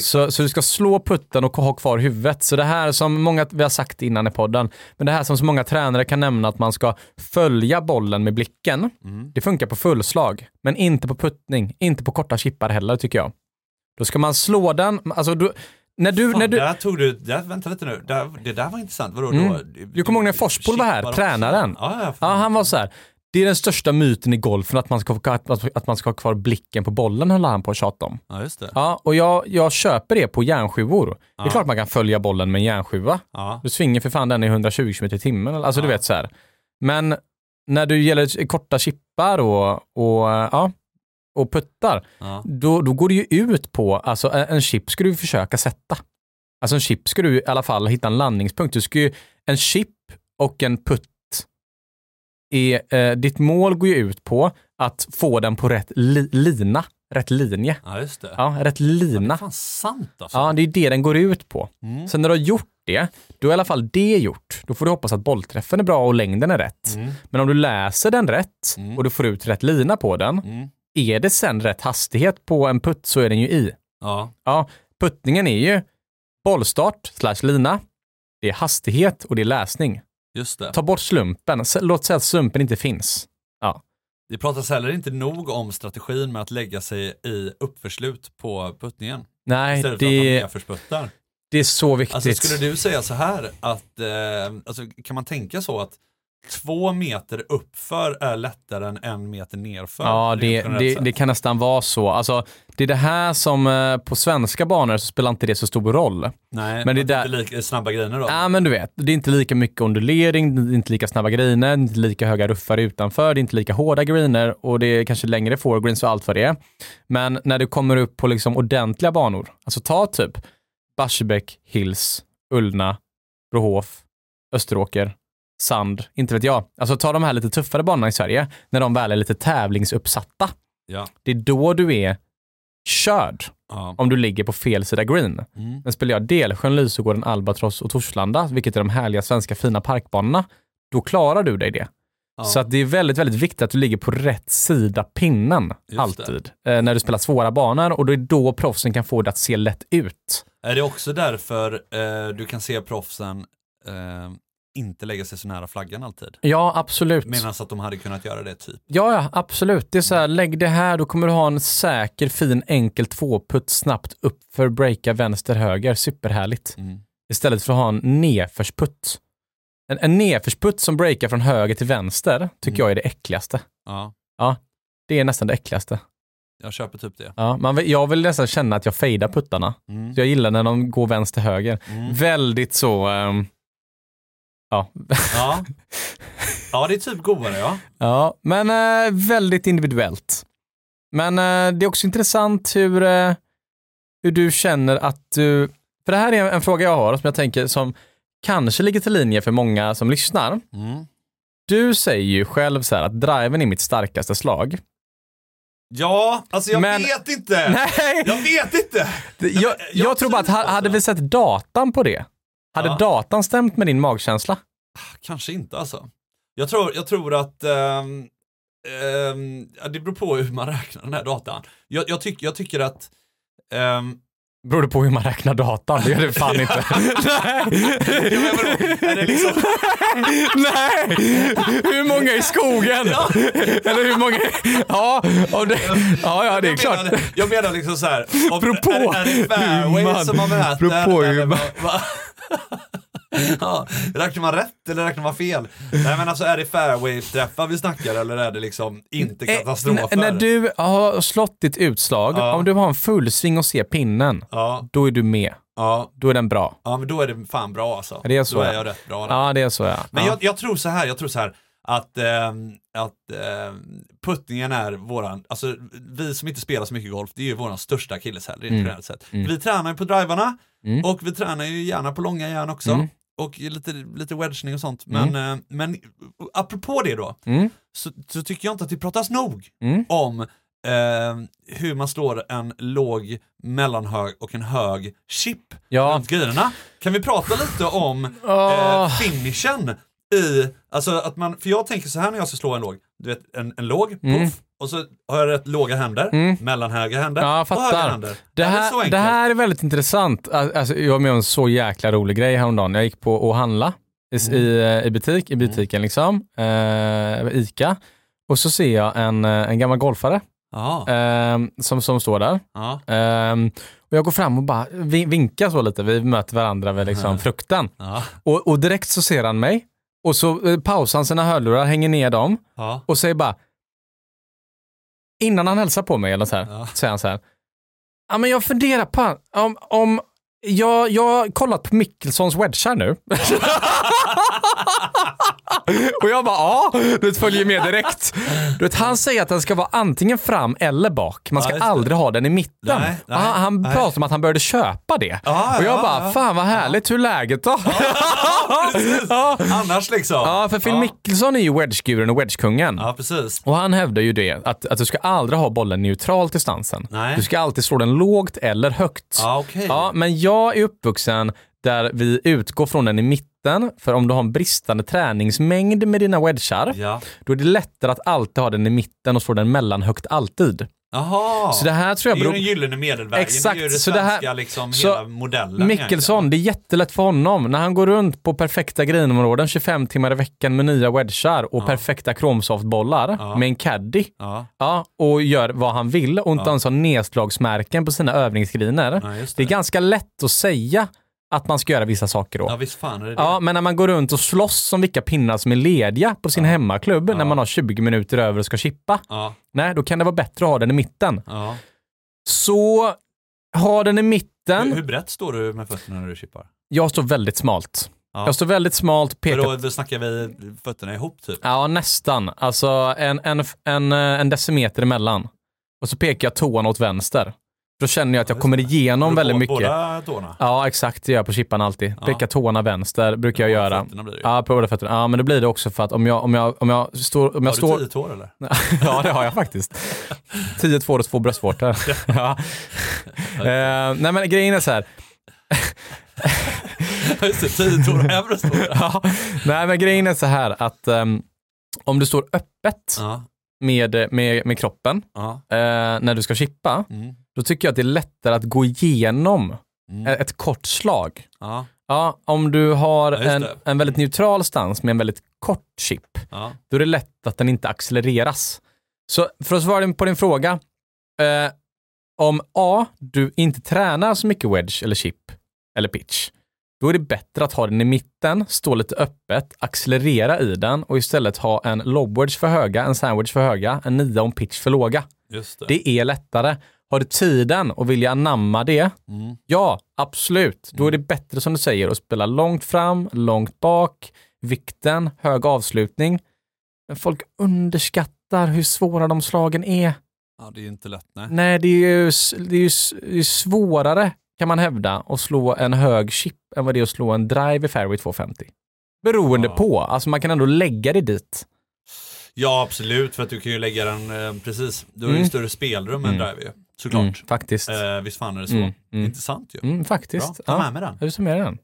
Så, så du ska slå putten och ha kvar huvudet. Så det här som många, vi har sagt innan i podden, men det här som så många tränare kan nämna att man ska följa bollen med blicken. Mm. Det funkar på fullslag, men inte på puttning, inte på korta chippar heller tycker jag. Då ska man slå den, alltså du, när du, Fan, när du, där tog du, där, vänta lite nu, där, det där var intressant. Vadå Mm. då? Du kommer ihåg när Forspool var här, tränaren? ja, ja han var så här. Det är den största myten i golfen att man ska, att, man ska ha kvar blicken på bollen, höll han på att tjata om. ja, just det. Ja, och jag, jag köper det på järnsjuvor. Det är Ja. klart man kan följa bollen med en järnsjuva. Ja. Du svingar för fan den i 120 km i timmen. Alltså du Ja. vet så här. Men när du gäller korta chippar och, och, ja, och puttar, Ja. då, då går det ju ut på, alltså en, en chip ska du försöka sätta. Alltså en chip ska du i alla fall hitta en landningspunkt. Du ska ju, en chip och en putt, är, eh, ditt mål går ju ut på att få den på rätt li, lina, rätt linje. ja, just det. Ja, rätt Ja, det är lina. fan sant alltså. Ja, det är det den går ut på. Mm. Sen när du har gjort det, då är i alla fall det gjort. Då får du hoppas att bollträffen är bra och längden är rätt. Mm. Men om du läser den rätt Mm. och du får ut rätt lina på den, Mm. är det sen rätt hastighet på en putt så är den ju i. Ja, Ja, puttningen är ju bollstart slash lina, det är hastighet och det är läsning. Just det. Ta bort slumpen, låt säga att slumpen inte finns. Det pratas heller inte nog om strategin med att lägga sig i uppförslut på puttningen. Nej, Istället för att det, det är så viktigt. Alltså skulle du säga så här att, eh, alltså, kan man tänka så att två meter uppför är lättare än en meter nerför? Ja, det, det, det kan nästan vara så. Alltså, det är det här som eh, på svenska banor så spelar inte det så stor roll. Nej, men det det där- inte lika snabba grejer då. Ja, men du vet, det är inte lika mycket ondulering, det är inte lika snabba griner, är inte lika höga ruffar utanför, det är inte lika hårda griner och det är kanske längre foregreens och allt vad det är. Men när du kommer upp på liksom ordentliga banor, alltså ta typ Barsebäck, Hills, Ullna, Brohof, Österåker, Sand, inte vet jag. Alltså ta de här lite tuffare banorna i Sverige, när de väl är lite tävlingsuppsatta. Ja. Det är då du är körd Ja. om du ligger på fel sida green. Mm. Men spelar jag Delsjön, Lysegården, Albatross och Torslanda, vilket är de härliga svenska fina parkbanorna, då klarar du dig det. Ja. Så att det är väldigt, väldigt viktigt att du ligger på rätt sida pinnen, Just alltid. Eh, när du spelar svåra banor och det är då proffsen kan få det att se lätt ut. Är det också därför eh, du kan se proffsen eh, inte lägga sig så nära flaggan alltid. Ja, absolut. Medan att de hade kunnat göra det typ. Ja, ja, absolut. Det är så här, lägg det här, då kommer du ha en säker, fin, enkel tvåputt snabbt upp för breaka vänster, höger. Superhärligt. Mm. Istället för att ha en nedförsputt. En, en nedförsputt som breakar från höger till vänster tycker Mm. jag är det äckligaste. Ja, Det är nästan det äckligaste. jag köper typ det. Ja, man, jag vill nästan känna att jag fejdar puttarna. Mm. Så jag gillar när de går vänster, höger. Mm. Väldigt så... ehm, ja. Ja. ja, det är typ godare ja. <laughs> ja, men eh, väldigt individuellt. Men eh, det är också intressant hur, eh, hur du känner att du... För det här är en fråga jag har som jag tänker som kanske ligger till linje för många som lyssnar. Mm. Du säger ju själv så här att driven är mitt starkaste slag. Ja, alltså jag Men- vet inte. Nej! Jag vet inte. Jag, jag, jag tror bara att hade vi sett datan på det? Hade Ja. datan stämt med din magkänsla? Kanske inte alltså. Jag tror, jag tror att ehm, ja, det beror på hur man räknar den här datan. Jag, jag, tyck, jag tycker att ehm, Beror det på hur man räknar datan? Det gör det fan <laughs> inte. Nej! men vadå? Är det liksom- <laughs> Nej! Hur många i skogen? Eller hur många? Ja, det... ja, ja, det är jag klart. Menar, jag menar liksom så här. Om, är, är det fairway som man mäter? beror på hur man- <laughs> ja, räknar man rätt eller räknar man fel? Nej men alltså är det fairway-träffar vi snackar eller är det liksom inte Eh, katastrofer? n- när du har slått ditt utslag, Ja. om du har en fullsving och ser pinnen, Ja, då är du med. ja, Då är den bra. ja, men då är det fan bra alltså. Det är så, då är ja. jag rätt bra. där. Ja, det är så ja. Men ja. jag, jag tror så här, jag tror så här att, ehm, att ehm, puttningen är våran, alltså vi som inte spelar så mycket golf, det är ju våran största akilleshäl rent Mm. generellt sett. Vi tränar ju på drivarna Mm. och vi tränar ju gärna på långa järn också. Mm. Och lite, lite wedgning och sånt. Men, eh, men apropå det då, Mm. så, så tycker jag inte att det pratas nog Mm. om eh, hur man slår en låg, mellanhög och en hög chip Ja. runt grejerna. Kan vi prata lite om Åh. <laughs> eh, finishen i, alltså att man, för jag tänker så här när jag ska slå en låg, du vet en, en låg, puff, Mm. Och så har jag rätt låga händer, Mm. mellanhöga händer Ja, och höga händer. Det Är här, det här är väldigt intressant. Al- Alltså, jag var med om en så jäkla rolig grej häromdagen. Jag gick på och handla i, Mm. i, i butik, i butiken liksom, eh, Ica. Och så ser jag en, eh, en gammal golfare eh, som, som står där. Eh, och jag går fram och bara vi- vinkar så lite, vi möter varandra vid liksom <laughs> frukten. Och, och direkt så ser han mig och så eh, pausar han sina hörlurar, hänger ner dem och säger bara innan han hälsar på mig eller så här, Ja. säger han så här. Ja men jag funderar på om, om jag, jag har kollat på Mickelsons wedgar nu. och jag bara ja, du vet, följer med direkt. Du vet, han säger att den ska vara antingen fram eller bak. Man Ja, ska det. aldrig ha den i mitten. Nej, nej, han han nej. pratar om att han började köpa det. Ja, och jag ja, bara, ja. fan vad härligt, hur är läget då? Ja. Annars liksom. ja, för Phil ja. Mickelson är ju wedgeguren och wedgekungen. Ja, precis. Och han hävdar ju det, att, att du ska aldrig ha bollen neutralt i stansen. Du ska alltid slå den lågt eller högt. Ja, okej. Ja, men jag jag är uppvuxen där vi utgår från den i mitten, för om du har en bristande träningsmängd med dina wedgar, Ja. då är det lättare att alltid ha den i mitten och slå den mellanhögt alltid. Jaha. Så det här tror jag det är ju beror... den gyllene medelvägen. Exakt, Det är ju det så det här- svenska liksom, så hela modellen. Mickelson, det är jättelätt för honom. När han går runt på perfekta grinområden 25 timmar i veckan med nya wedgar och perfekta kromsoftbollar Ja. med en caddy. Ja. Ja, och gör vad han vill och inte Ja. ens har nedslagsmärken på sina övningsgriner. Ja, just det är det. ganska lätt att säga att man ska göra vissa saker då. Ja, visst fan är det det. men när man går runt och slåss om vilka pinnar som är lediga på sin hemmaklubb när man har 20 minuter över och ska chippa. Nej, då kan det vara bättre att ha den i mitten. Så ha den i mitten. Hur, hur brett står du med fötterna när du chippar? Jag står väldigt smalt. Ja. Jag står väldigt smalt, För pekar då, då snackar vi fötterna ihop typ? Ja, nästan. Alltså en, en, en, en decimeter emellan. Och så pekar jag tån åt vänster. Då känner jag att jag kommer igenom väldigt mycket. Båda tårna? Ja, exakt. Det gör jag på chippan alltid. Ja. Pekar tårna vänster brukar jag göra. blir det. Ja, på båda fötterna. Ja, men det blir det också för att om jag, om jag, om jag står... Om jag Har står... du tio tår eller? <laughs> ja, det har jag faktiskt. <laughs> Tio två och två bröstvårtor. ja. <laughs> Eh, nej, men grejen är så här. Just det, tio tår och en bröstvårta. ja, nej, men grejen är så här att ehm, om du står öppet Ja, med, med, med kroppen ja. eh, när du ska chippa, Mm. Då tycker jag att det är lättare att gå igenom Mm. ett kort slag. ja. Ja, om du har Ja, en, en väldigt neutral stans med en väldigt kort chip, Ja. då är det lätt att den inte accelereras. Så för att svara på din fråga, eh, om A, du inte tränar så mycket wedge eller chip eller pitch, då är det bättre att ha den i mitten, stå lite öppet, accelerera i den och istället ha en lob wedge för höga, en sandwich för höga, en nia och en pitch för låga. Det. Det är lättare. Har du tiden och vill anamma det, Mm. ja, absolut. Då är det bättre som du säger att spela långt fram, långt bak, vikten, hög avslutning. Men folk underskattar hur svåra de slagen är. Ja, det är ju inte lätt, nej. Nej, det är ju, det är ju det är svårare, kan man hävda, att slå en hög chip än vad det är att slå en drive i fairway 250. Beroende Ja. på, alltså man kan ändå lägga det dit. Ja, absolut, för att du kan ju lägga den, eh, precis, du har ju Mm. större spelrum än Mm. driver ju, såklart. Mm, faktiskt. Eh, visst fan är det så. Mm, mm. Intressant ju. Mm, faktiskt. Bra, ta Ja. med mig den. Jag summerar den.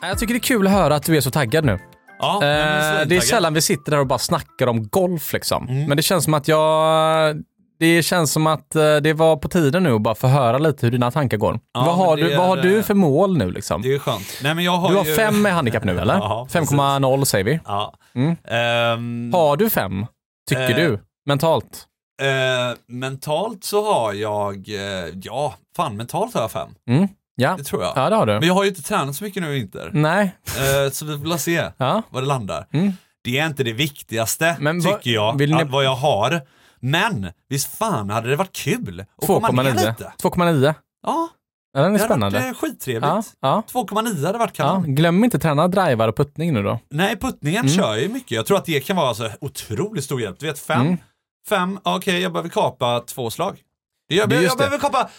Jag tycker det är kul att höra att du är så taggad nu. Ja, Eh, det är sällan vi sitter där och bara snackar om golf liksom. Mm. Men det känns som att jag... Det känns som att eh, det var på tiden nu att bara få höra lite hur dina tankar går. Ja, vad, har du, vad har är, du för mål nu liksom? Det är skönt. Nej, men jag har Du har ju... fem med handikapp nu eller? <laughs> Ja, precis. 5,0 säger vi. Ja. Mm. Ehm, Har du fem? Tycker Eh, du? Mentalt? eh, mentalt så har jag, eh, ja, fan mentalt har jag fem. Mm. Ja. Det tror jag. ja, det har du. Men jag har ju inte tränat så mycket nu i vinter. Nej. Så vi får se Ja. var det landar. Mm. Det är inte det viktigaste, Men tycker jag, ni- att, vad jag har. Men visst fan hade det varit kul att komma ner 2,9. lite. 2,9. Ja, Ja, den är det hade spännande. varit eh, skittrevligt. Ja, ja, 2,9 hade varit ja. kanon. Glöm inte träna drivar och puttning nu då. Nej, puttningen Mm. kör ju mycket. Jag tror att det kan vara alltså otroligt stor hjälp. Du vet, fem, Mm. fem, okej, jag behöver kapa två slag. Det jag, Det är jag, behöver kapa,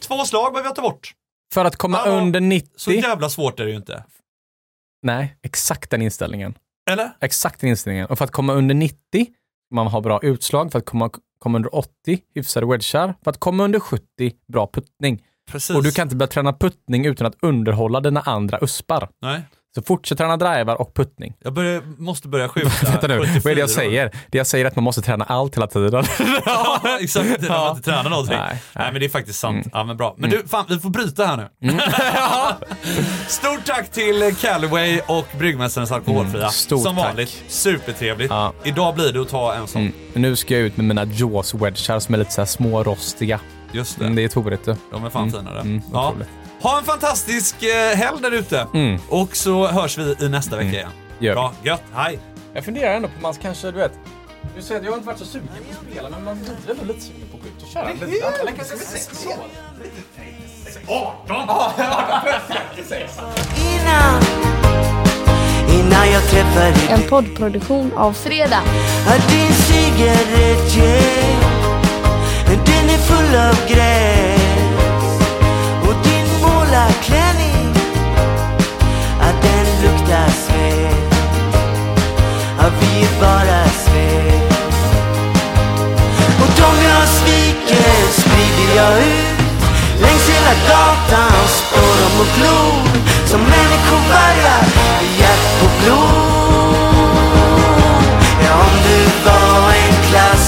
två slag behöver jag ta bort. För att komma Ja, under 90. Så jävla svårt är det ju inte. Nej, exakt den inställningen. Eller? Exakt den inställningen. Och för att komma under 90, man har bra utslag. För att komma, komma under 80, hyfsade wedgar. För att komma under 70, bra puttning. Precis. Och du kan inte börja träna puttning utan att underhålla dina andra uspar. Nej, Så fortsätt träna drivar och puttning. jag börjar, måste börja skjuta <laughs> Vänta nu, vad är det 74 jag säger? Det jag säger är att man måste träna allt hela tiden. <laughs> ja, exakt. När <laughs> man inte tränar någonting. Nej, Nej, nej. men det är faktiskt sant. Mm. Ja, men bra. Men du, fan, vi får bryta här nu. Stort tack till Callaway och Bryggmästarens Alkoholfria. Mm, stort Som tack. vanligt, supertrevligt. Ja. Idag blir det att ta en sån. Mm. Nu ska jag ut med mina Jaws wedgar som är lite så här smårostiga. Just det. Mm, det är torigt du. De är fan finare. Mm, ja. otroligt. Ha en fantastisk eh, helg där ute. Mm. Och så hörs vi i nästa vecka igen. Gör. Bra, gött, hej! Jag funderar ändå på man kanske, du vet. Du säger att jag har inte varit så sugen på att spela, men man blir ändå lite sugen på att gå ut och köra. Lite grann. Eller kanske med sex år. Innan, innan jag träffade dig En poddproduktion av Fredag. Att din cigarettgäng Den är full av gräs Och din bara svek. Och de jag sviker sprider jag ut längs hela gatan Spår de och glor som människovargar i hjärt och blod. Ja, om du var en klass